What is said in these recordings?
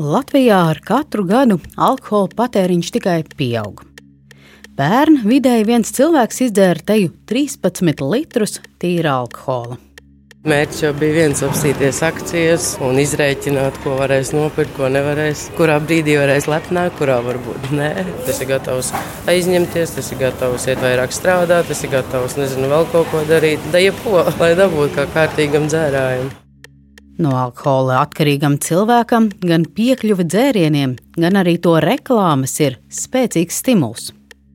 Latvijā ar katru gadu alkohola patēriņš tikai pieaug. Pērn vidēji viens cilvēks izdzēra teju 13 litrus tīra alkohola. Mērķis jau bija viens apsīties akcijas un izrēķināt, ko varēs nopirkt, ko nevarēs. Kurā brīdī varēs lepnāk, kurā varbūt nē. Tas ir gatavs aizņemties, tas ir gatavs iet vairāk strādāt, tas ir gatavs nezinu vēl kaut ko darīt. Da jebko, lai dabūtu kā kārtīgam dzērājam. No alkohola atkarīgam cilvēkam gan piekļuve dzērieniem, gan arī to reklāmas ir spēcīgs stimuls.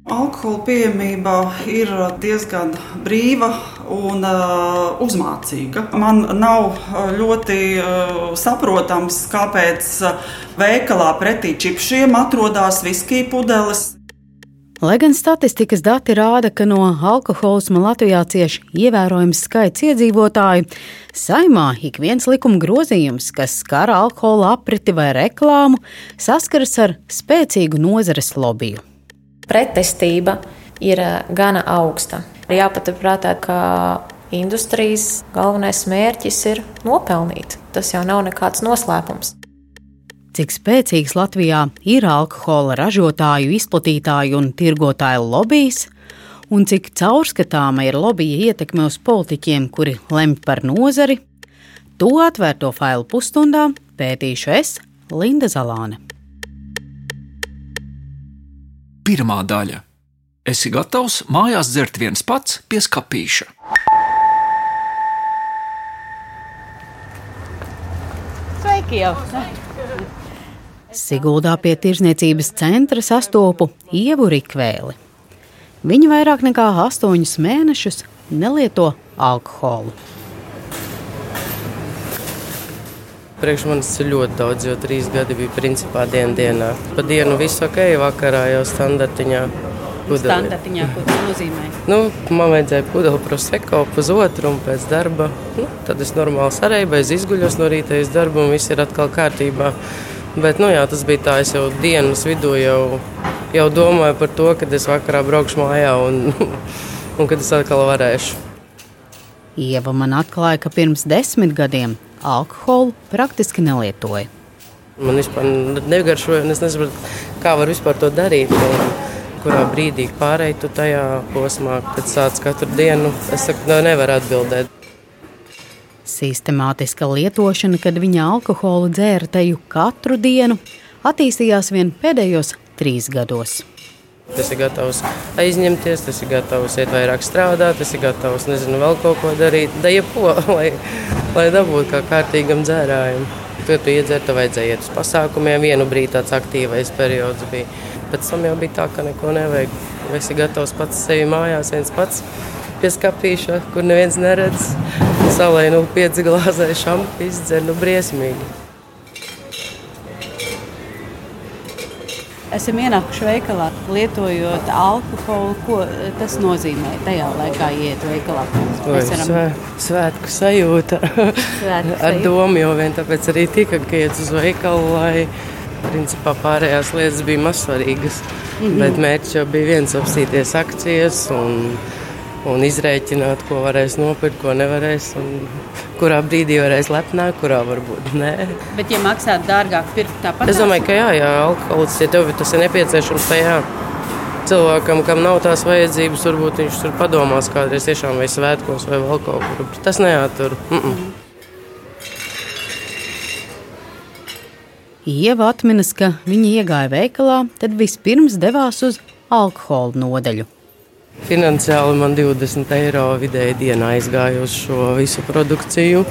Alkohola pieejamība ir diezgan brīva un uh, uzmācīga. Man nav ļoti uh, saprotams, kāpēc veikalā pretī čipšiem atrodas viskija pudeles. Lai gan statistikas dati rāda, ka no alkoholisma Latvijā cieš ievērojams skaits iedzīvotāju, saimā ik viens likuma grozījums, kas skar alkohola apriti vai reklāmu, saskaras ar spēcīgu nozares lobiju. Pretestība ir eh, gana augsta. Jāpaturprātā, ka industrijas galvenais mērķis ir nopelnīt. Tas jau nav nekāds noslēpums cik spēcīgs Latvijā ir alkohola ražotāju, izplatītāju un tirgotāju lobbyis, un cik caurskatāma ir lobija ietekme uz politiķiem, kuri lemj par nozari, to atvērto failu pusstundā pētīšu es, Linda Zalāne. Pirmā daļa. Esi gatavs mājās dzert viens pats pie skāpīša. Sveiki! Jau. Siguldā pie tirzniecības centra sastopu Ievu Rikvēli. Viņa vairāk nekā astoņus mēnešus nelieto alkoholu. Priekš manis ir ļoti daudz, jo trīs gadi bija principā diena dienā. Pa dienu viss ok, vakarā jau standartiņā. Standartiņā, ko tas nozīmē? Nu, man vajadzēja pudeli proseko pusotru un pēc darba. Nu, tad es normāli sarēju, bez izguļos no rīta iz darbu un viss ir atkal kārtībā. Bet nu, jā, tas bija tā, es jau dienas vidū jau, jau domāju par to, kad es vakarā braukšu mājā un, un kad es atkal varēšu. Ieva man atklāja, ka pirms desmit gadiem alkoholu praktiski nelietoja. Man vispār negaršoja, un es nesaprotu, kā var vispār to darīt. Un kurā brīdī pārēju tu tajā posmā, kad sāc katru dienu, es saku, no, nevaru atbildēt. Sistemātiska lietošana, kad viņa alkoholu dzēra teju katru dienu, attīstījās vien pēdējos trīs gados. Tas ir gatavs aizņemties, tas ir gatavs iet vairāk strādāt, tas ir gatavs nezinu, vēl kaut ko darīt. Da jebko, lai, lai dabūtu kā kārtīgam dzērājam. Kad tu iedzer, tev vajadzēja iet uz pasākumiem. Vienu brīdi tāds aktīvais periods bija. Pēc tam jau bija tā, ka neko nevajag. Esi gatavs pats sevi mājās, viens pats pie skāpīša, kur neviens neredz. Salai nu pieci glāzē šampu izdzer, nu briesmīgi. Esam ienākuši veikalā, lietojot alkoholu. Ko tas nozīmē tajā laikā, iet veikalā? Mēs varam svē, svētku sajūta. Svētku Ar domu jau vien tāpēc arī tika, ka iet uz veikalu, lai principā pārējās lietas bija mazsvarīgas. Mm -hmm. Bet mērķis jau bija viens apsīties akcijas un un izrēķināt, ko varēs nopirkt, ko nevarēs. Kurā brīdī varēs lepnāk, kurā varbūt nē. Bet, ja maksātu dārgāk, pirkt tāpat? Es domāju, ka jā, jā alkohols, ja tev tas ir nepieciešams, tad jā. Cilvēkam, kam nav tās vajadzības, varbūt viņš tur padomās kādreiz tiešām vai svētkos vai vēl kaut kur. Tas neatur. Mm -mm. Ieva atminas, ka viņa iegāja veikalā, tad vispirms devās uz alkohola nodaļu. Finansiāli man 20 eiro vidēji dienā aizgāja uz šo visu produkciju.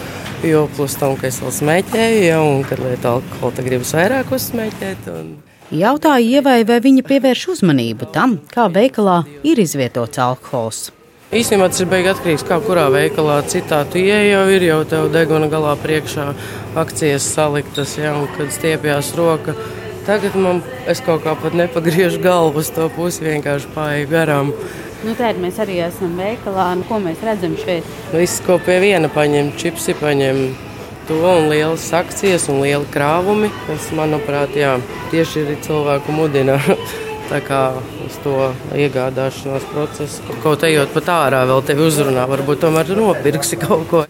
Jo plus tam, ka es vēl smēķēju, ja, un kad lietu alkoholu, tad gribas vairāk uzsmēķēt. Un... Jautāju Ievai, vai viņa pievērš uzmanību tam, kā veikalā ir izvietots alkohols. Īstenībā tas ir beigas atkarīgs no tā, kurā veikalā citā tu ieej, jau ir jau tev deguna galā priekšā akcijas saliktas, ja, un kad stiepjas roka. Tagad man kaut kā pat nepagriežu galvu uz to pusi, vienkārši pāri garām. Nu, Tēt, mēs arī esam veikalā. Nu, ko mēs redzam šeit? Viss, ko pie viena paņem, čipsi paņem. To un lielas akcijas un liela krāvumi. Tas, manuprāt, jā, tieši ir cilvēku mudina tā kā uz to iegādāšanās procesu. Kaut ejot pat ārā, vēl tevi uzrunā, varbūt tomēr nopirksi kaut ko.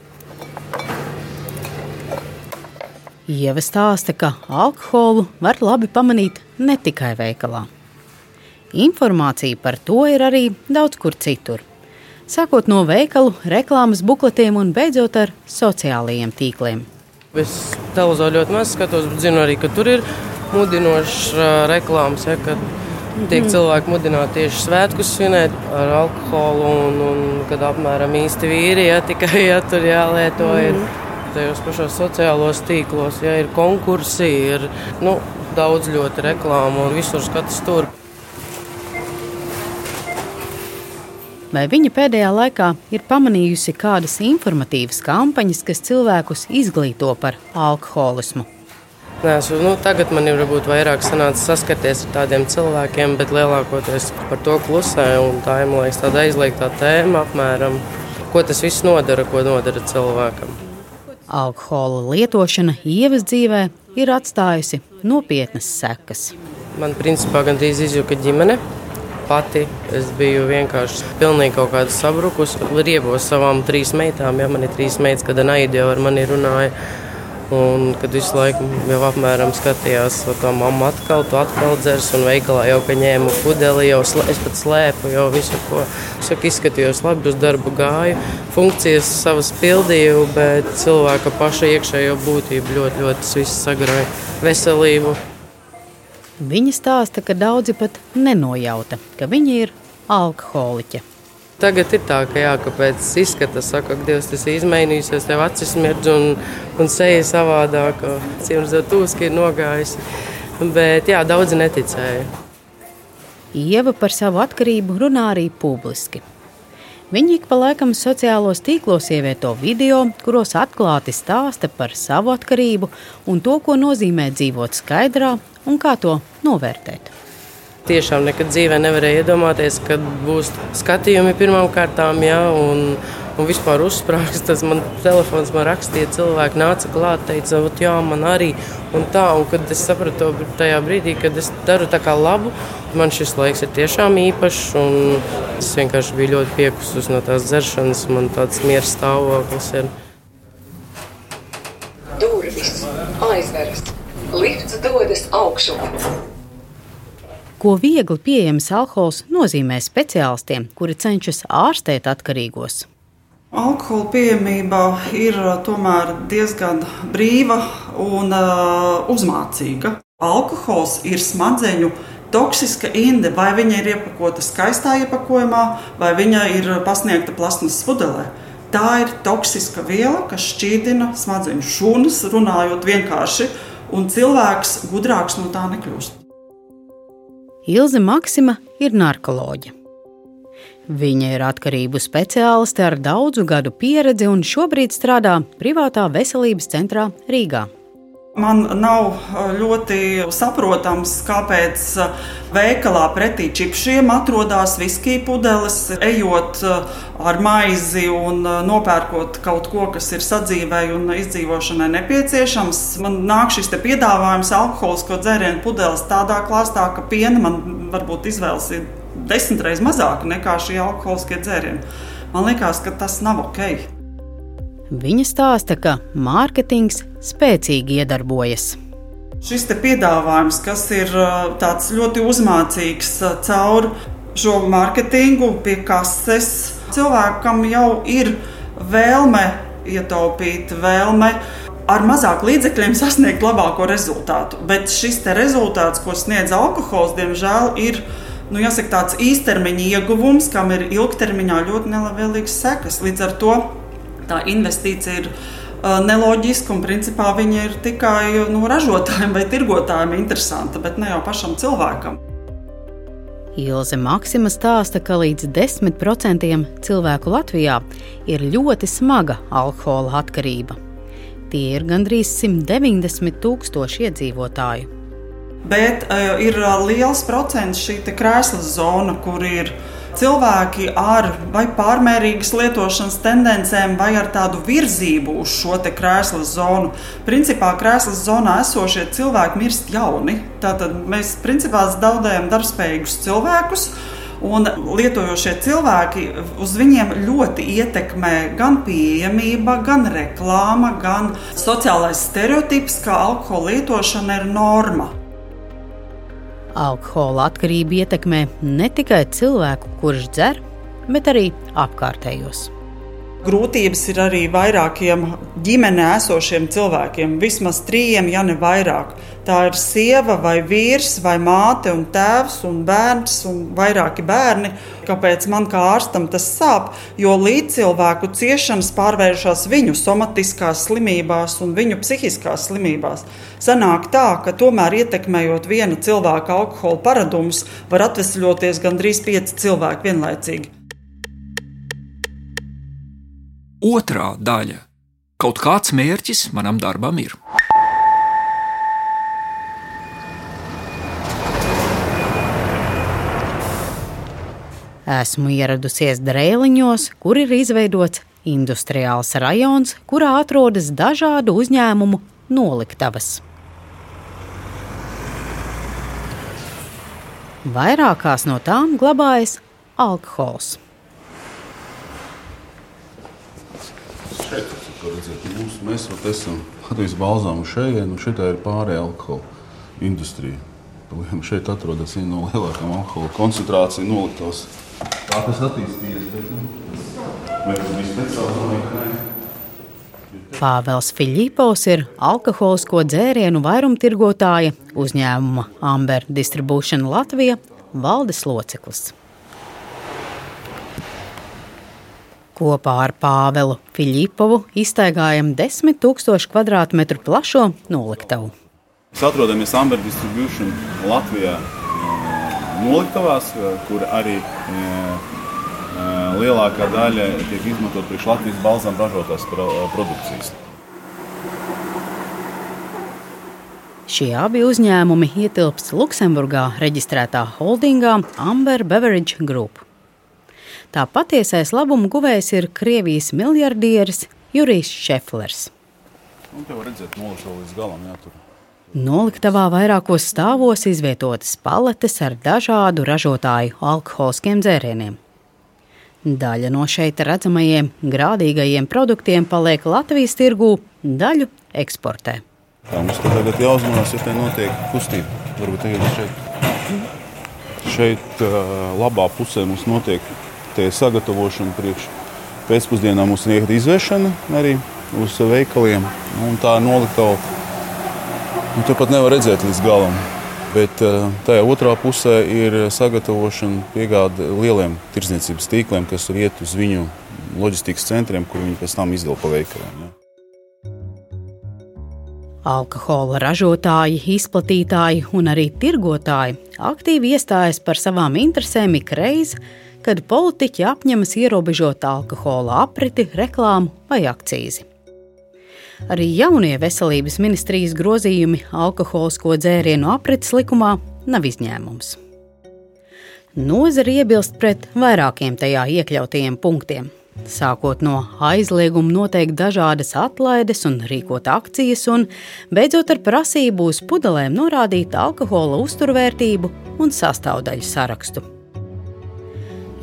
Ieva stāsta, ka alkoholu var labi pamanīt ne tikai veikalā. Informācija par to ir arī daudz kur citur. Sākot no veikalu, reklāmas bukletiem un beidzot ar sociālajiem tīkliem. Es televizoru ļoti maz skatos, bet zinu arī, ka tur ir mudinošas uh, reklāmas, ja, kad tiek cilvēki mudināti tieši svētkus svinēt ar alkoholu, un, un kad apmēram īsti vīri ja, tikai ja, tur jālieto. Ir. Tajos pašos sociālos tīklos ja, ir konkursi, ir nu, daudz ļoti reklāmu un visur skatas tur. Vai viņa pēdējā laikā ir pamanījusi kādas informatīvas kampaņas, kas cilvēkus izglīto par alkoholismu? Nesu, nu, tagad man ir varbūt vairāk sanācis saskarties ar tādiem cilvēkiem, bet lielākoties par to klusē. Tā ir liekas, tāda aizliegta tēma, apmēram, ko tas viss nodara, ko nodara cilvēkam. Alkohola lietošana ievas dzīvē ir atstājusi nopietnas sekas. Man principā gandrīz izjuka ģimene pati. Es biju vienkārši pilnīgi kaut kāda sabrukusi. Riebos savām trīs meitām, ja man ir trīs meitas, kad Naida jau ar mani runāja. Un kad visu laiku jau apmēram skatījās, kā mamma atkal to atkal dzers, un veikalā jau ņēmu pudeli, jau slē, es pat slēpu, jau visu, ko saku, izskatījos labi, uz darbu gāju, funkcijas savas pildīju, bet cilvēka paša iekšējo būtību ļoti, ļoti tas viss sagrāja veselību. Viņa stāsta, ka daudzi pat nenojauta, ka viņa ir alkoholiķe. Tagad ir tā, ka, jā, pēc izskata saka, ka Dievs tas ir izmainījies, tev acis mirdz un, un seja savādāk, cīņas tūski ir nogājusi. Bet jā, daudzi neticēja. Ieva par savu atkarību runā arī publiski. Viņi ik pa laikam sociālos tīklos ievieto video, kuros atklāti stāsta par savu atkarību un to, ko nozīmē dzīvot skaidrā un kā to novērtēt. Tiešām nekad dzīvē nevarēja iedomāties, ka būs skatījumi pirmām kārtām, ja, un, un vispār uzsprāgs. Tas man telefons man rakstīja, cilvēki nāca klāt, teica, jā, man arī. Un tā, un kad es sapratu to tajā brīdī, kad es daru tā kā labu, man šis laiks ir tiešām īpašs. Es vienkārši biju ļoti piekusus no tās dzeršanas, man tāds miera stāvoklis ir. Durvis aizveras. Lifts dodas augšup. Ko viegli pieejams alkohols nozīmē speciālistiem, kuri cenšas ārstēt atkarīgos. Alkohola pieejamība ir tomēr diezgan brīva un uh, uzmācīga. Alkohols ir smadzeņu toksiska inde, vai viņa ir iepakota skaistā iepakojumā, vai viņa ir pasniegta plasmas pudelē. Tā ir toksiska viela, kas šķīdina smadzeņu šūnas, runājot vienkārši un cilvēks gudrāks no tā nekļūst. Ilze Maksima ir narkoloģija. Viņa ir atkarību speciāliste ar daudzu gadu pieredzi un šobrīd strādā privātā veselības centrā Rīgā. Man nav ļoti saprotams, kāpēc veikalā pretī čipšiem atrodas viskija pudeles. Ejot ar maizi un nopērkot kaut ko, kas ir sadzīvei un izdzīvošanai nepieciešams, man nāk šis piedāvājums alkoholisko dzērienu pudeles tādā klāstā, ka piena man varbūt izvēles ir desmit reizes mazāka nekā šie alkoholiskie dzērieni. Man liekas, ka tas nav ok. Viņa stāsta, ka mārketings spēcīgi iedarbojas. Šis piedāvājums, kas ir ļoti uzmācīgs caur šo mārketingu, pie kases, cilvēkam jau ir vēlme ietaupīt, vēlme ar mazāk līdzekļiem sasniegt labāko rezultātu. Bet šis rezultāts, ko sniedz alkohols, diemžēl ir nu, jāsaka, tāds īstermiņa ieguvums, kam ir ilgtermiņā ļoti nelabvēlīgas sekas. Līdz ar to tā investīcija ir neloģiska un principā viņa ir tikai nu, ražotājiem vai tirgotājiem interesanta, bet ne jau pašam cilvēkam. Ilze Maksima stāsta, ka līdz 10% cilvēku Latvijā ir ļoti smaga alkohola atkarība. Tie ir gandrīz 190 tūkstoši iedzīvotāju. Bet uh, ir liels procents šī krēsla zona, kur ir cilvēki ar vai pārmērīgas lietošanas tendencēm, vai ar tādu virzību uz šo krēsla zonu. Principā krēsla zonā esošie cilvēki mirst jauni. Tātad mēs principā zaudējam darbspējīgus cilvēkus. Un lietojošie cilvēki uz viņiem ļoti ietekmē gan pieejamība, gan reklāma, gan sociālais stereotips, ka alkohola lietošana ir norma. Alkohola atkarība ietekmē ne tikai cilvēku, kurš dzer, bet arī apkārtējos. Grūtības ir arī vairākiem ģimenē esošiem cilvēkiem, vismaz trījiem, ja ne vairāk. Tā ir sieva, vai vīrs, vai māte, un tēvs, un bērns, un vairāki bērni. Kāpēc man kā ārstam tas sāp? Jo līdzcilvēku ciešanas pārvēršas viņu somatiskās slimībās un viņu psihiskās slimībās. Sanāk tā, ka tomēr ietekmējot viena cilvēka alkohola paradumus, var atvesļoties gandrīz pieci cilvēki vienlaicīgi. Otrā daļa - kaut kāds mērķis manam darbam ir. Esmu ieradusies Drēliņos, kur ir izveidots industriāls rajons, kurā atrodas dažādu uzņēmumu noliktavas. Vairākās no tām glabājas alkohols. Mūsu, mēs esam Latvijas balzāmu šeit, un šeit ir pārējā alkohola industrija. Palielam, šeit atrodas viena no lielākajām alkohola koncentrāciju noliktavas. Tā tas attīstījies, bet, nu, vai tas ka nē. Pāvils Filipovs ir alkoholisko dzērienu vairumtirgotāja uzņēmuma Amber Distribution Latvija valdes loceklis. Kopā ar Pāvelu Filipovu iztaigājam 10 000 km2 plašo noliktavu. Mēs atrodamies Amber Distribution Latvijā eh, noliktavās, eh, kur arī eh, lielākā daļa tiek izmantot priekš Latvijas balzām ražotās produkcijas. Šie abi uzņēmumi ietilpst Luksemburgā reģistrētā holdingā Amber Beverage Group. Tā patiesais labuma guvējs ir Krievijas miljardieris Jurijs Šeflers. Un te var redzēt, noliktavā līdz galam jātur. Noliktavā vairākos stāvos izvietotas paletes ar dažādu ražotāju alkoholiskiem dzērieniem. Daļa no šeit redzamajiem grādīgajiem produktiem paliek Latvijas tirgū, daļu eksportē. Tā mums tagad jāuzmanās, ja te notiek kustība. Varbūt tagad šeit, šeit labā pusē mums notiek tie sagatavošana priekš pēcpusdienā mums ir izvešana arī uz veikaliem. Un tā noliktava, nu, to pat nevar redzēt līdz galam. Bet uh, tajā otrā pusē ir sagatavošana piegāde lieliem tirdzniecības tīkliem, kas iet uz viņu loģistikas centriem, kur viņi pēc tam izdala pa veikaliem. Ja. Alkohola ražotāji, izplatītāji un arī tirgotāji aktīvi iestājas par savām interesēm ik reizi, kad politiķi apņemas ierobežot alkohola apriti, reklāmu vai akcīzi. Arī jaunie veselības ministrijas grozījumi alkoholisko dzērienu aprites likumā nav izņēmums. Nozara iebilst pret vairākiem tajā iekļautajiem punktiem. Sākot no aizlieguma noteikt dažādas atlaides un rīkot akcijas, un beidzot ar prasību uz pudelēm norādīt alkohola uzturvērtību un sastāvdaļu sarakstu.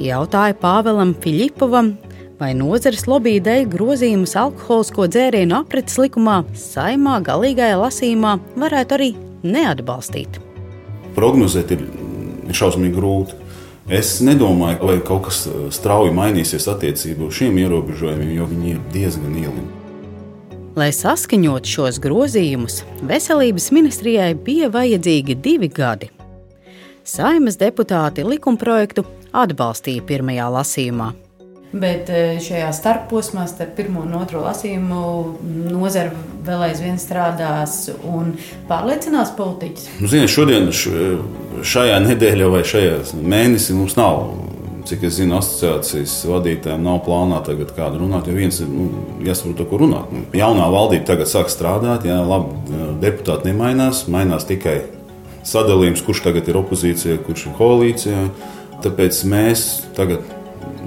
Jautāja Pāvēlam Filipovam, vai nozares lobby dēļ grozījumus alkoholisko dzērienu apretes likumā saimā galīgajā lasījumā varētu arī neatbalstīt. Prognozēt ir šausmīgi grūti. Es nedomāju, ka kaut kas strauji mainīsies attiecībā uz šiem ierobežojumiem, jo viņi ir diezgan lieli. Lai saskaņotu šos grozījumus, veselības ministrijai bija vajadzīgi divi gadi. Saimas deputāti likumprojektu atbalstīja pirmajā lasījumā. Bet e, šajā starposmā starp pirmo un otro lasījumu nozara vēl aizvien strādās un pārliecinās politiķus. Nu, Ziniet, šodien, šajā nedēļā vai šajā mēnesī mums nav. Cik es zinu, asociācijas vadītājiem nav plānā tagad kādu runāt, jo viens ir nu, jāsaprot, ko runāt. Nu, jaunā valdība tagad sāk strādāt, jā, labi, deputāti nemainās, mainās tikai sadalījums, kurš tagad ir opozīcijā, kurš ir koalīcijā. Tāpēc mēs tagad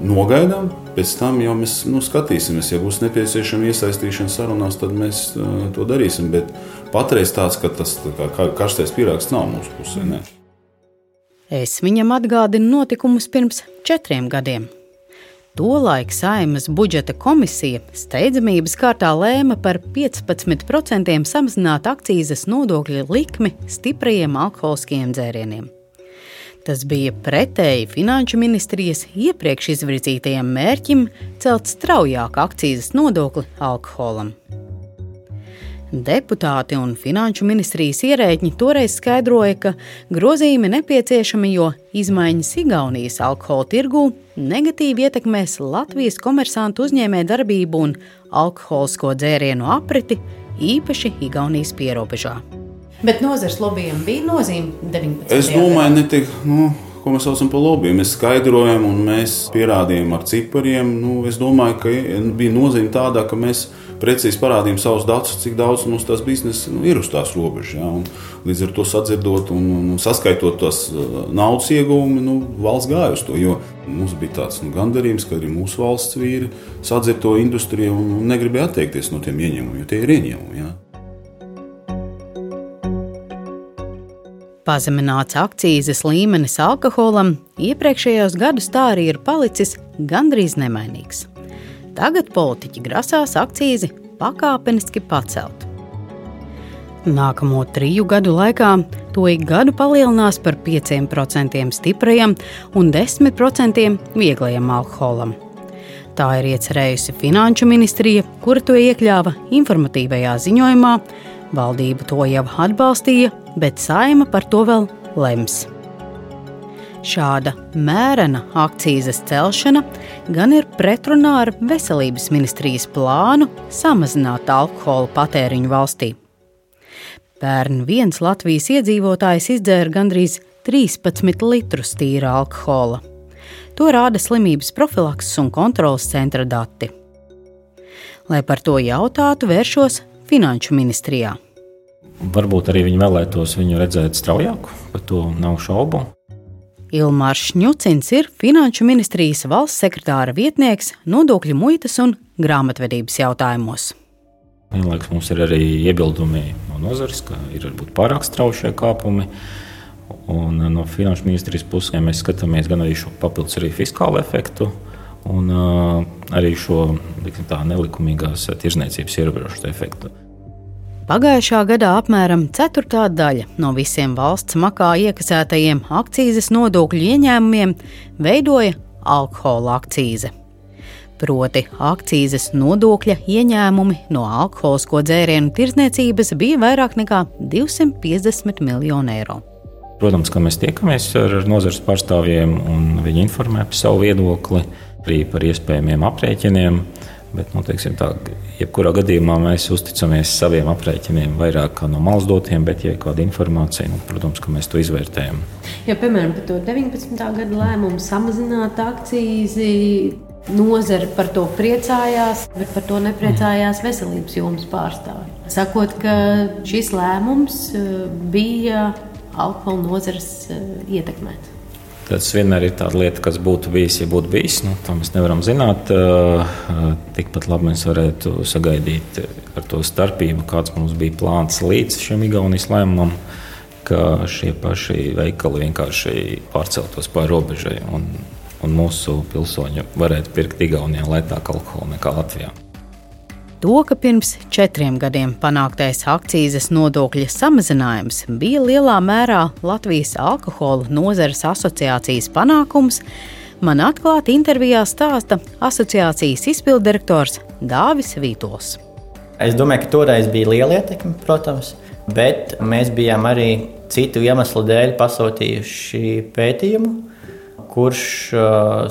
nogaidām, pēc tam jau mēs nu, skatīsimies. Ja būs nepieciešama iesaistīšana sarunās, tad mēs uh, to darīsim. Bet patreiz tāds, ka tas tā kā karstais pirāgs nav mūsu pusē. Ne. Es viņam atgādinu notikumus pirms četriem gadiem. Tolaik Saimas budžeta komisija steidzamības kārtā lēma par 15% samazināt akcijas nodokļu likmi stiprajiem alkoholiskiem dzērieniem. Tas bija pretēji Finanšu ministrijas iepriekš izvirzītajam mērķim celt straujāk akcijas nodokli alkoholam. Deputāti un finanšu ministrijas ierēģi toreiz skaidroja, ka grozījumi nepieciešami, jo izmaiņas Igaunijas alkohola tirgū negatīvi ietekmēs Latvijas komersantu uzņēmē darbību un alkoholisko dzērienu apriti, īpaši Igaunijas pierobežā. Bet nozares lobbyiem bija nozīme 19. Es domāju, ne tik. Nu ko mēs saucam par lobby. Mēs skaidrojam un mēs pierādījām ar cipariem. Nu, es domāju, ka bija nozīme tādā, ka mēs precīzi parādījām savus datus, cik daudz mums tas biznesa nu, ir uz tās robežas. Ja, līdz ar to sadzirdot un, un saskaitot tos uh, naudas ieguvumu, nu, valsts gāja uz to. Jo mums bija tāds nu, gandarījums, ka arī mūsu valsts vīri sadzird to industriju un, un negribēja atteikties no tiem ieņēmumiem, jo tie ir ieņēmumi. Ja. Pazemināts akcijas līmenis alkoholam iepriekšējos gadus tā arī ir palicis gandrīz nemainīgs. Tagad politiķi grasās akcīzi pakāpeniski pacelt. Nākamo triju gadu laikā to ik gadu palielinās par 5% stiprajam un 10% vieglajam alkoholam. Tā ir iecerējusi Finanšu ministrija, kura to iekļāva informatīvajā ziņojumā. Valdība to jau atbalstīja, bet saima par to vēl lems. Šāda mērena akcijas celšana gan ir pretrunā ar Veselības ministrijas plānu samazināt alkohola patēriņu valstī. Pērn viens Latvijas iedzīvotājs izdzēra gandrīz 13 litrus tīra alkohola. To rāda slimības profilakses un kontrolas centra dati. Lai par to jautātu, vēršos Finanšu ministrijā. Varbūt arī viņi vēlētos viņu redzēt straujāku, par to nav šaubu. Ilmārs Šņucins ir Finanšu ministrijas valsts sekretāra vietnieks nodokļu muitas un grāmatvedības jautājumos. Vienlaikus mums ir arī iebildumi no nozares, ka ir varbūt pārāk strauji kāpumi. Un no finanšu ministrijas puses mēs skatāmies gan arī šo papildus arī fiskālu efektu, un uh, arī šo tā, nelikumīgās tirzniecības ierobežošanas efektu. Pagājušā gadā apmēram ceturtā daļa no visiem valsts makā iekasētajiem akcijas nodokļu ieņēmumiem veidoja alkohola akcīze. Proti, akcijas nodokļa ieņēmumi no alkoholisko dzērienu tirdzniecības bija vairāk nekā 250 miljoni eiro. Protams, ka mēs tiekamies ar nozares pārstāvjiem un viņi informē par savu viedokli, arī par iespējamiem aprēķiniem. Bet, nu, teiksim, tā, jebkurā gadījumā mēs uzticamies saviem aprēķiniem, vairāk no malas dotiem, bet, ja ir kāda informācija, nu, protams, ka mēs to izvērtējam. Ja, piemēram, par to 19. gada lēmumu samazināt akcijas. Nozara par to priecājās, bet par to nepriecājās veselības jomas pārstāvji. Sakot, ka šis lēmums eh, bija alkohola nozares eh, ietekmēts. Tas vienmēr ir tāda lieta, kas būtu bijis, ja būtu bijis. Nu, to mēs nevaram zināt. Tikpat labi mēs varētu sagaidīt ar to starpību, kāds mums bija plāns līdz šim Igaunijas lēmumam, ka šie paši veikali vienkārši pārceltos pāri robežai un, un mūsu pilsoņi varētu pirkt Igaunijā lētāk alkoholu nekā Latvijā to, ka pirms četriem gadiem panāktais akcijas nodokļa samazinājums bija lielā mērā Latvijas alkohola nozares asociācijas panākums, man atklāti intervijā stāsta asociācijas izpildirektors Dāvis Vītols. Es domāju, ka toreiz bija liela ietekme, protams, bet mēs bijām arī citu iemeslu dēļ pasūtījuši pētījumu, kurš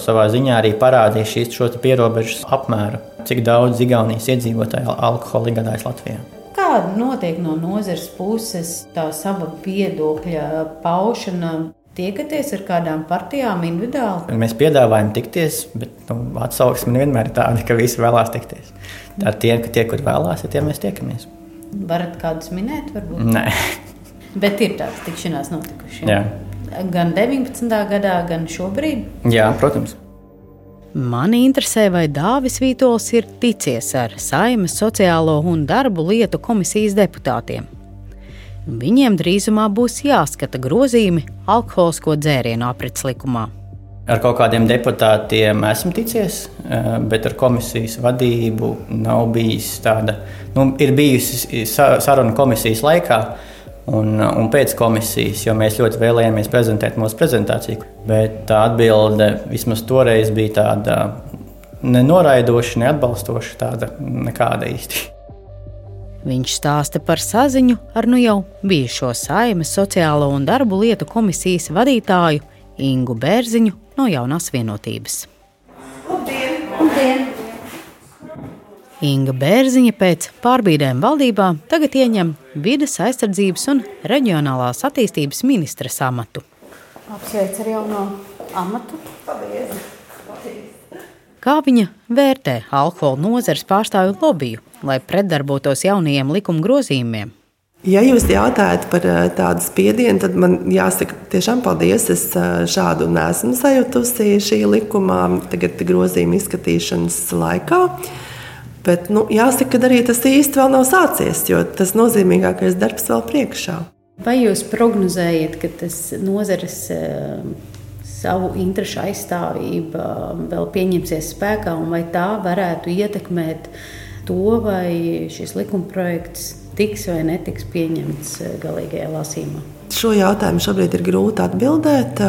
savā ziņā arī parādīja šīs pierobežas apmēru cik daudz Igaunijas iedzīvotāju alkoholu iegādājas Latvijā. Kāda notiek no nozares puses tā sava viedokļa paušana? Tiekaties ar kādām partijām individuāli? Mēs piedāvājam tikties, bet nu, atsauksme nevienmēr ir tāda, ka visi vēlās tikties. Tā ir tie, tie, kur vēlās, ja tie mēs tiekamies. Varat kādus minēt? Varbūt? Nē. Bet ir tādas tikšanās notikušas. Gan 19. gadā, gan šobrīd? Jā, protams. Mani interesē, vai Dāvis Vītols ir ticies ar Saimas sociālo un darbu lietu komisijas deputātiem. Viņiem drīzumā būs jāskata grozījumi alkoholisko dzērienu aprits likumā. Ar kaut kādiem deputātiem esmu ticies, eh, bet ar komisijas vadību nav bijis tāda. Nu, ir bijusi saruna komisijas laikā un, un pēc komisijas, jo mēs ļoti vēlējāmies prezentēt mūsu prezentāciju. Bet tā atbilde vismaz toreiz bija tāda nenoraidoša, neatbalstoša, tāda nekāda īsti. Viņš stāsta par saziņu ar nu jau bijušo Saimas sociālo un darbu lietu komisijas vadītāju Ingu Bērziņu no jaunās vienotības. Labdien! Labdien. Inga Bērziņa pēc pārbīdēm valdībā tagad ieņem vides aizsardzības un reģionālās attīstības ministra amatu. Apsveic ar jauno amatu. Paldies! Kā viņa vērtē alkohola nozares pārstāvju lobiju, lai pretdarbotos jaunajiem likuma grozījumiem? Ja jūs jautājat par eh, tādu spiedienu, tad man jāsaka, tiešām paldies. Es eh, šādu nesmu sajutusi šī likuma tagad grozījuma izskatīšanas laikā. Bet nu, jāsaka, ka arī tas īsti vēl nav sācies, jo tas nozīmīgākais darbs vēl priekšā. Vai jūs prognozējat, ka tas nozares eh, savu interesu aizstāvība vēl pieņemsies spēkā, un vai tā varētu ietekmēt to, vai šis likuma projekts tiks vai netiks pieņemts eh, galīgajā lasījumā? Šo jautājumu šobrīd ir grūti atbildēt.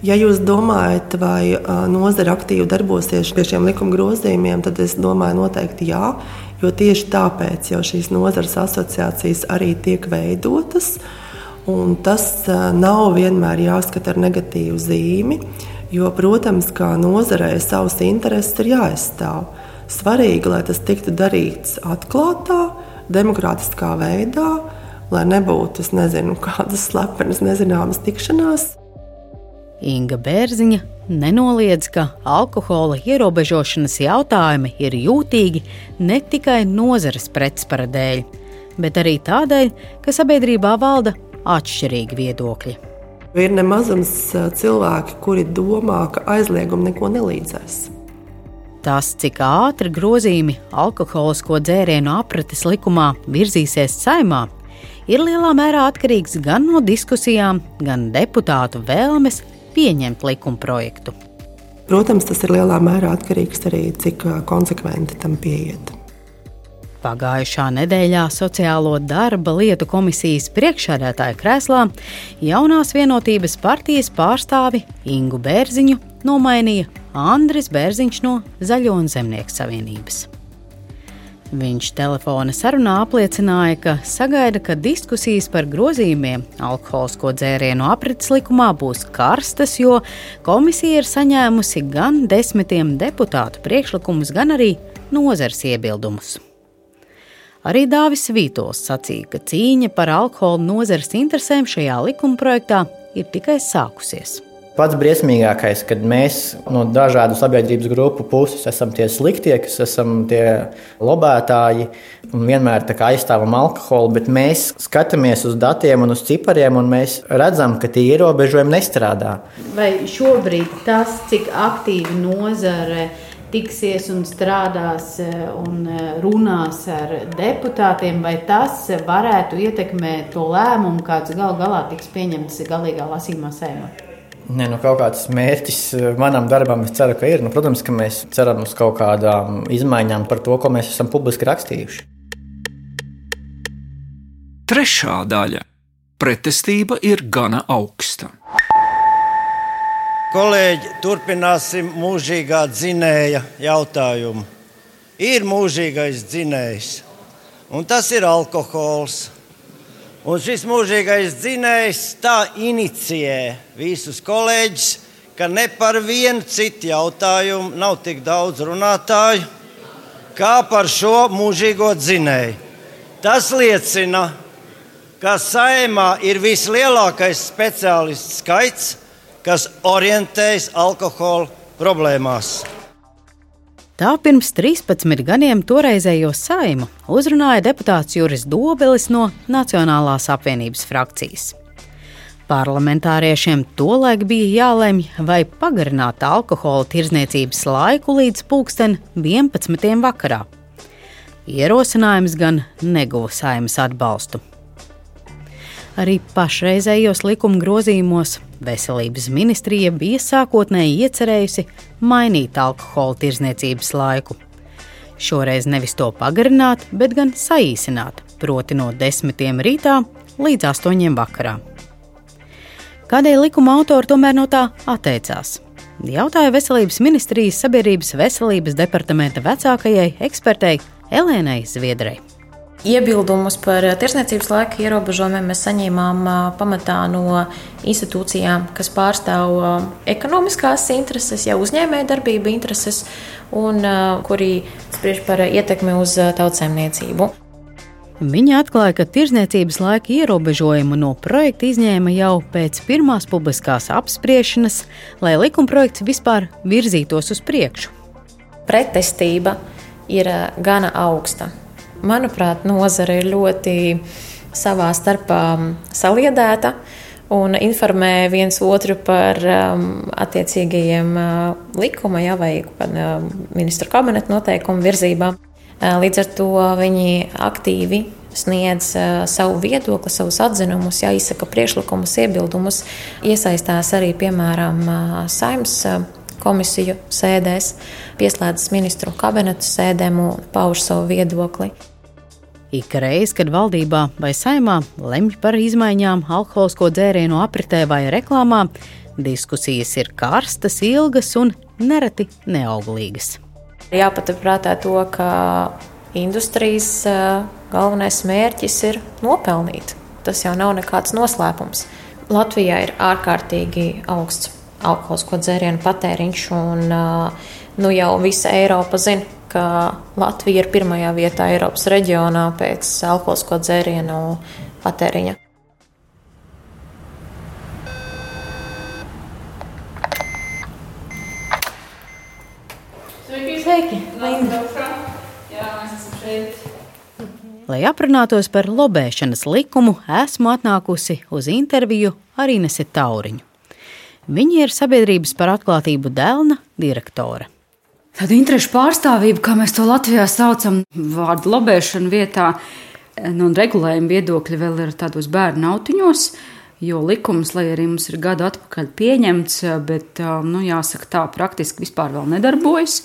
Ja jūs domājat, vai nozara aktīvi darbosies pie šiem likuma grozījumiem, tad es domāju, noteikti jā. Jo tieši tāpēc jau šīs nozares asociācijas arī tiek veidotas. Tas nav vienmēr jāskata ar negatīvu zīmi, jo, protams, kā nozarei savas intereses ir jāaizstāv. Svarīgi, lai tas tiktu darīts atklātā, demokrātiskā veidā, lai nebūtu nezinu, kādas slepenas, nezināmas tikšanās. Inga Bērziņa nenoliedz, ka alkohola ierobežošanas jautājumi ir jūtīgi ne tikai nozares pretspara dēļ, bet arī tādēļ, ka sabiedrībā valda atšķirīgi viedokļi. Ir nemazums cilvēki, kuri domā, ka aizliegumi neko nelīdzēs. Tas, cik ātri grozījumi alkoholisko dzērienu aprates likumā virzīsies saimā, ir lielā mērā atkarīgs gan no diskusijām, gan deputātu vēlmes pieņemt likuma projektu. Protams, tas ir lielā mērā atkarīgs arī no tā, cik konsekventi tam pieiet. Pagājušā nedēļā Sociālo darba lietu komisijas priekšsēdētāja krēslā jaunās vienotības partijas pārstāvi Ingu Bērziņu nomainīja Andris Bērziņš no Zaļo un Zemnieku savienības. Viņš telefona sarunā apliecināja, ka sagaida, ka diskusijas par grozījumiem alkoholisko dzērienu aprits likumā būs karstas, jo komisija ir saņēmusi gan desmitiem deputātu priekšlikumus, gan arī nozars iebildumus. Arī Dāvis Vītols sacīja, ka cīņa par alkohola nozares interesēm šajā likumprojektā ir tikai sākusies. Pats briesmīgākais, kad mēs no dažādu sabiedrības grupu puses esam tie sliktie, kas esam tie lobētāji un vienmēr aizstāvam alkoholu, bet mēs skatāmies uz datiem un uz cipariem un mēs redzam, ka tie ierobežojumi nestrādā. Vai šobrīd tas, cik aktīvi nozare tiksies un strādās un runās ar deputātiem, vai tas varētu ietekmēt to lēmumu, kāds gal galā tiks pieņemts galīgā lasījumā sēmā? Ne, nu, kaut kāds mērķis eh, manam darbam, es ceru, ka ir. Nu, protams, ka mēs ceram uz kaut kādām izmaiņām par to, ko mēs esam publiski rakstījuši. Trešā daļa - pretestība ir gana augsta. Kolēģi, turpināsim mūžīgā dzinēja jautājumu. Ir mūžīgais dzinējs, un tas ir alkohols. Un šis mūžīgais dzinējs tā inicijē visus kolēģus, ka ne par vienu citu jautājumu nav tik daudz runātāju kā par šo mūžīgo dzinēju. Tas liecina, ka saimā ir vislielākais speciālistu skaits, kas orientējas alkohola problēmās. Tā pirms 13 gadiem toreizējo saimu uzrunāja deputāts Juris Dobelis no Nacionālās apvienības frakcijas. Parlamentāriešiem tolaik bija jālemj, vai pagarināt alkohola tirzniecības laiku līdz pulksten 11. vakarā. Ierosinājums gan neguva saimas atbalstu. Arī pašreizējos likuma grozījumos veselības ministrija bija sākotnēji iecerējusi mainīt alkohola tirzniecības laiku. Šoreiz nevis to pagarināt, bet gan saīsināt, proti no desmitiem rītā līdz astoņiem vakarā. Kādēļ likuma autori tomēr no tā atteicās? Jautāja Veselības ministrijas sabiedrības veselības departamenta vecākajai ekspertei Elēnai Zviedrai. Iebildumus par tirsniecības laika ierobežojumiem mēs saņēmām pamatā no institūcijām, kas pārstāv ekonomiskās intereses, jau uzņēmējdarbība intereses un kuri spriež par ietekmi uz tautsēmniecību. Viņa atklāja, ka tirzniecības laika ierobežojumu no projekta izņēma jau pēc pirmās publiskās apspriešanas, lai likumprojekts vispār virzītos uz priekšu. Pretestība ir gana augsta. Manuprāt, nozare ir ļoti savā starpā saliedēta un informē viens otru par um, attiecīgajiem uh, likuma ja, vai uh, ministru kabineta noteikumu virzībām. Uh, līdz ar to viņi aktīvi sniedz uh, savu viedokli, savus atzinumus, ja, izsaka priekšlikumus, iebildumus, iesaistās arī, piemēram, uh, saimnes. Uh, komisiju sēdēs, pieslēdzas ministru kabinetu sēdēm un pauž savu viedokli. Ik reiz, kad valdībā vai saimā lemj par izmaiņām alkoholisko dzērienu apritē vai reklāmā, diskusijas ir karstas, ilgas un nereti neauglīgas. Jāpaturprātā to, ka industrijas galvenais mērķis ir nopelnīt. Tas jau nav nekāds noslēpums. Latvijā ir ārkārtīgi augsts alkoholisko dzērienu patēriņš, un nu, jau visa Eiropa zina, ka Latvija ir pirmajā vietā Eiropas reģionā pēc alkoholisko dzērienu patēriņa. Sveiki! Lai aprunātos par lobēšanas likumu, esmu atnākusi uz interviju ar Inesu Tauriņu. Viņa ir sabiedrības par atklātību Dēlna direktore. Tāda interešu pārstāvība, kā mēs to Latvijā saucam, vārdu lobēšana vietā, nu, un regulējuma viedokļi vēl ir tādos bērnu autiņos. Jo likums, lai arī mums ir gadu atpakaļ pieņemts, bet, nu, jāsaka, tā praktiski vispār vēl nedarbojas.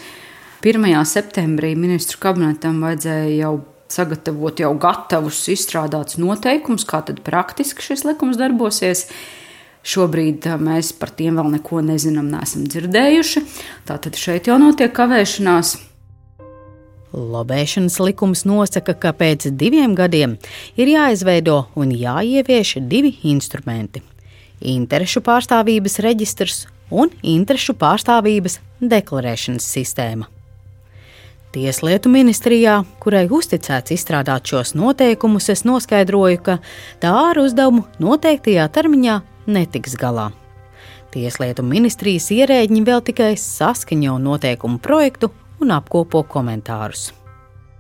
1. septembrī ministru kabinetam vajadzēja jau sagatavot jau gatavus, izstrādātus noteikumus, kā tad praktiski šis likums darbosies. Šobrīd mēs par tiem vēl neko nezinām, neesam dzirdējuši. Tātad šeit jau notiek kavēšanās. Lobēšanas likums nosaka, ka pēc diviem gadiem ir jāizveido un jāievieš divi instrumenti - interešu pārstāvības reģistrs un interešu pārstāvības deklarēšanas sistēma. Tieslietu ministrijā, kurai uzticēts izstrādāt šos noteikumus, es noskaidroju, ka tā ar uzdevumu noteiktajā termiņā netiks galā. Tieslietu ministrijas ierēģi vēl tikai saskaņo noteikumu projektu un apkopo komentārus.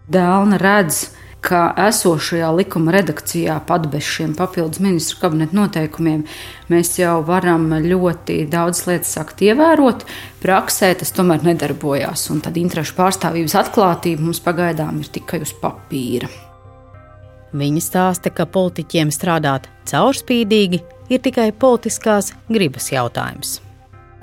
Dēlna redz, ka esošajā likuma redakcijā, pat bez šiem papildus ministru kabineta noteikumiem, mēs jau varam ļoti daudz lietas sākt ievērot. Praksē tas tomēr nedarbojās, un tad interešu pārstāvības atklātība mums pagaidām ir tikai uz papīra. Viņa stāsta, ka politiķiem strādāt caurspīdīgi ir tikai politiskās gribas jautājums.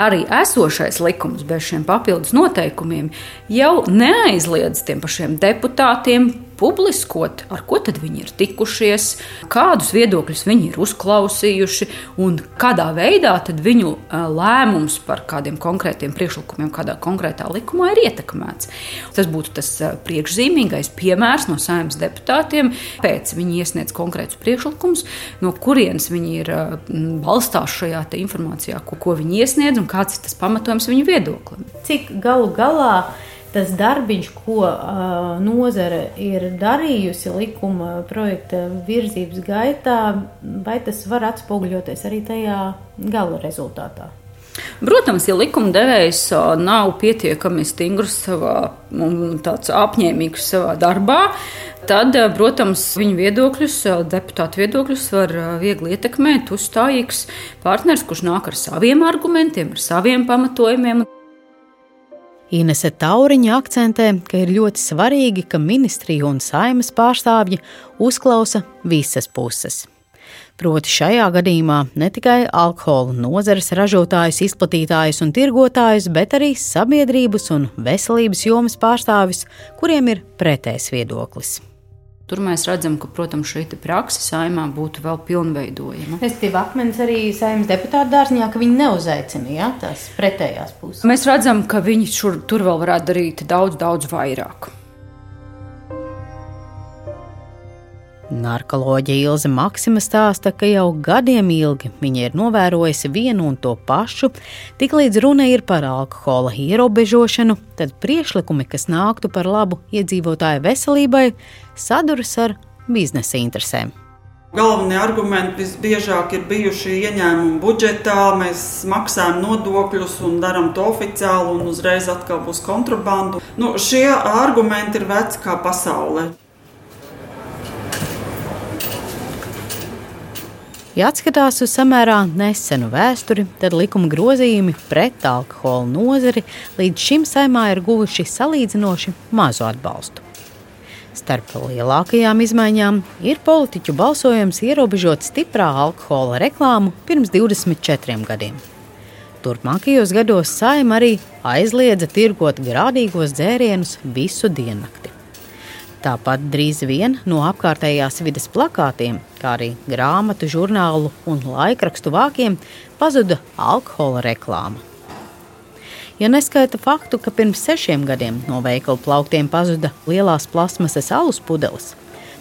Arī esošais likums bez šiem papildus noteikumiem jau neaizliedz tiem pašiem deputātiem publiskot, ar ko tad viņi ir tikušies, kādus viedokļus viņi ir uzklausījuši un kādā veidā viņu lēmums par kādiem konkrētiem priekšlikumiem, kādā konkrētā likumā ir ietekmēts. Tas būtu tas priekšzīmīgais piemērs no saimnes deputātiem. Pēc viņi iesniedz konkrētus priekšlikumus, no kurienes viņi ir balstās šajā informācijā, ko, ko viņi iesniedz un kāds ir tas pamatojums viņu viedoklim. Cik galu galā tas darbiņš, ko uh, nozare ir darījusi likuma projekta virzības gaitā, vai tas var atspoguļoties arī tajā gala rezultātā? Protams, ja likumdevējs nav pietiekami stingrs savā un tāds apņēmīgs savā darbā, tad, protams, viņu viedokļus, deputātu viedokļus var viegli ietekmēt uzstājīgs partners, kurš nāk ar saviem argumentiem, ar saviem pamatojumiem. Inese Tauriņa akcentē, ka ir ļoti svarīgi, ka ministrija un saimas pārstāvji uzklausa visas puses. Proti šajā gadījumā ne tikai alkohola nozares ražotājus, izplatītājus un tirgotājus, bet arī sabiedrības un veselības jomas pārstāvis, kuriem ir pretējs viedoklis. Tur mēs redzam, ka, protams, šī praksa saimā būtu vēl pilnveidojama. Es tev akmens arī saimnes deputātu dārziņā, ka viņi neuzaicina ja, tās pretējās puses. Mēs redzam, ka viņi šur, tur vēl varētu darīt daudz, daudz vairāk. Narkoloģija Ilze Maksima stāsta, ka jau gadiem ilgi viņa ir novērojusi vienu un to pašu. Tiklīdz runa ir par alkohola ierobežošanu, tad priekšlikumi, kas nāktu par labu iedzīvotāju veselībai, saduras ar biznesa interesēm. Galvenie argumenti visbiežāk ir bijuši ieņēmumi budžetā. Mēs maksājam nodokļus un darām to oficiāli, un uzreiz atkal būs kontrabanda. Nu, šie argumenti ir veci kā pasaulē. Ja atskatās uz samērā nesenu vēsturi, tad likuma grozījumi pret alkohola nozari līdz šim saimā ir guvuši salīdzinoši mazu atbalstu. Starp lielākajām izmaiņām ir politiķu balsojums ierobežot stiprā alkohola reklāmu pirms 24 gadiem. Turpmākajos gados saima arī aizliedza tirgot grādīgos dzērienus visu diennakti. Tāpat drīz vien no apkārtējās vidas plakātiem, kā arī grāmatu, žurnālu un laikrakstu vākiem, pazuda alkohola reklāma. Ja neskaita faktu, ka pirms sešiem gadiem no veikalu plauktiem pazuda lielās plasmasas alus pudeles,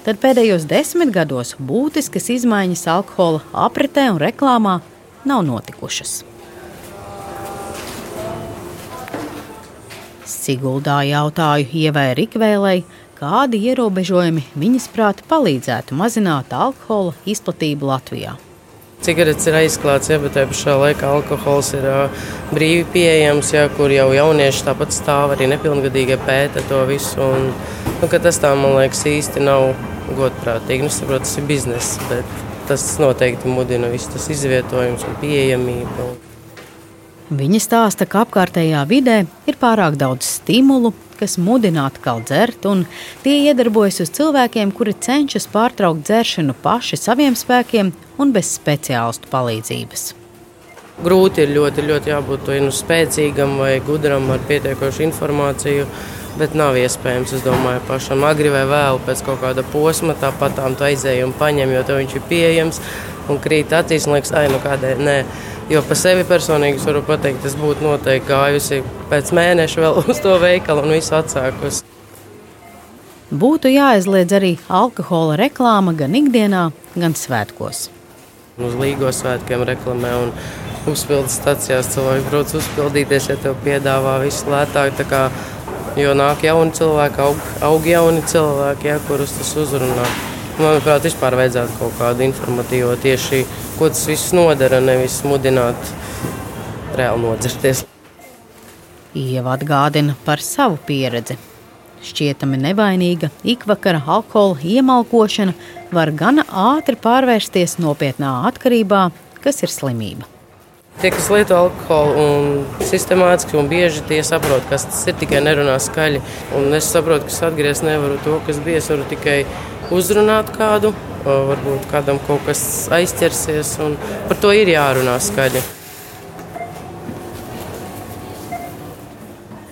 tad pēdējos desmit gados būtiskas izmaiņas alkohola apritē un reklāmā nav notikušas. Siguldā jautāju Ievai Rikvēlei, kādi ierobežojumi viņas prāti palīdzētu mazināt alkohola izplatību Latvijā. Cigaretes ir aizklāts, ja, bet tajā pašā laikā alkohols ir uh, brīvi pieejams, ja, kur jau jaunieši tāpat stāv arī nepilngadīgie pēta to visu. Un, nu, tas tā, man liekas, īsti nav godprātīgi. Nu, saprot, tas ir bizness, bet tas noteikti mudina visu tas izvietojums un pieejamību. Viņa stāsta, ka apkārtējā vidē ir pārāk daudz stimulu, kas mudina atkal dzert, un tie iedarbojas uz cilvēkiem, kuri cenšas pārtraukt dzeršanu paši saviem spēkiem un bez speciālistu palīdzības. Grūti ir ļoti, ļoti jābūt nu, spēcīgam vai gudram ar pietiekošu informāciju. Bet nav iespējams, es domāju, pašam agri vai vēlu pēc kaut kāda posma, tāpat tā aizēju un paņem, jo viņš ir pieejams un krīt acīs un liekas, ai, nu kādēļ nē. Jo par sevi personīgi varu pateikt, es būtu noteikti gājusi pēc mēneša vēl uz to veikalu un visu atsākusi. Būtu jāaizliedz arī alkohola reklāma gan ikdienā, gan svētkos. Uz Līgo svētkiem reklamē un uzpildes stācijās cilvēki brauc uzpildīties, ja tev piedāvā visu lētāk. Jo nāk jauni cilvēki, aug, aug jauni cilvēki, ja, kurus tas uzrunā. Manuprāt, vispār vajadzētu kaut kādu informatīvo tieši, ko tas viss nodara, nevis mudināt reāli nodzerties. Ieva atgādina par savu pieredzi. Šķietami nevainīga ikvakara alkohola iemalkošana var gana ātri pārvērsties nopietnā atkarībā, kas ir slimība. Tie, kas lieto alkoholu un sistemātiski un bieži tie saprot, kas tas ir, tikai nerunā skaļi. Un es saprotu, ka es atgriezt nevaru to, kas bija. Es varu tikai uzrunāt kādu, varbūt kādam kaut kas aizķersies, un par to ir jārunā skaļi.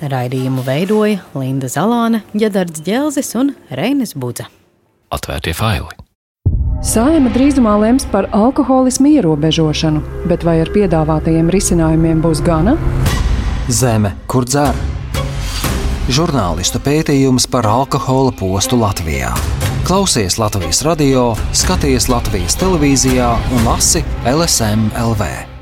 Raidījumu veidoja Linda Zalāne, Jadards Dželzis un Reinis Budze. Atvērtie faili! Sājuma drīzumā lems par alkoholismu ierobežošanu, bet vai ar piedāvātajiem risinājumiem būs gana? Zeme, kur dzer? Žurnālistu pētījums par alkohola postu Latvijā. Klausies Latvijas radio, skaties Latvijas televīzijā un lasi LSM LV.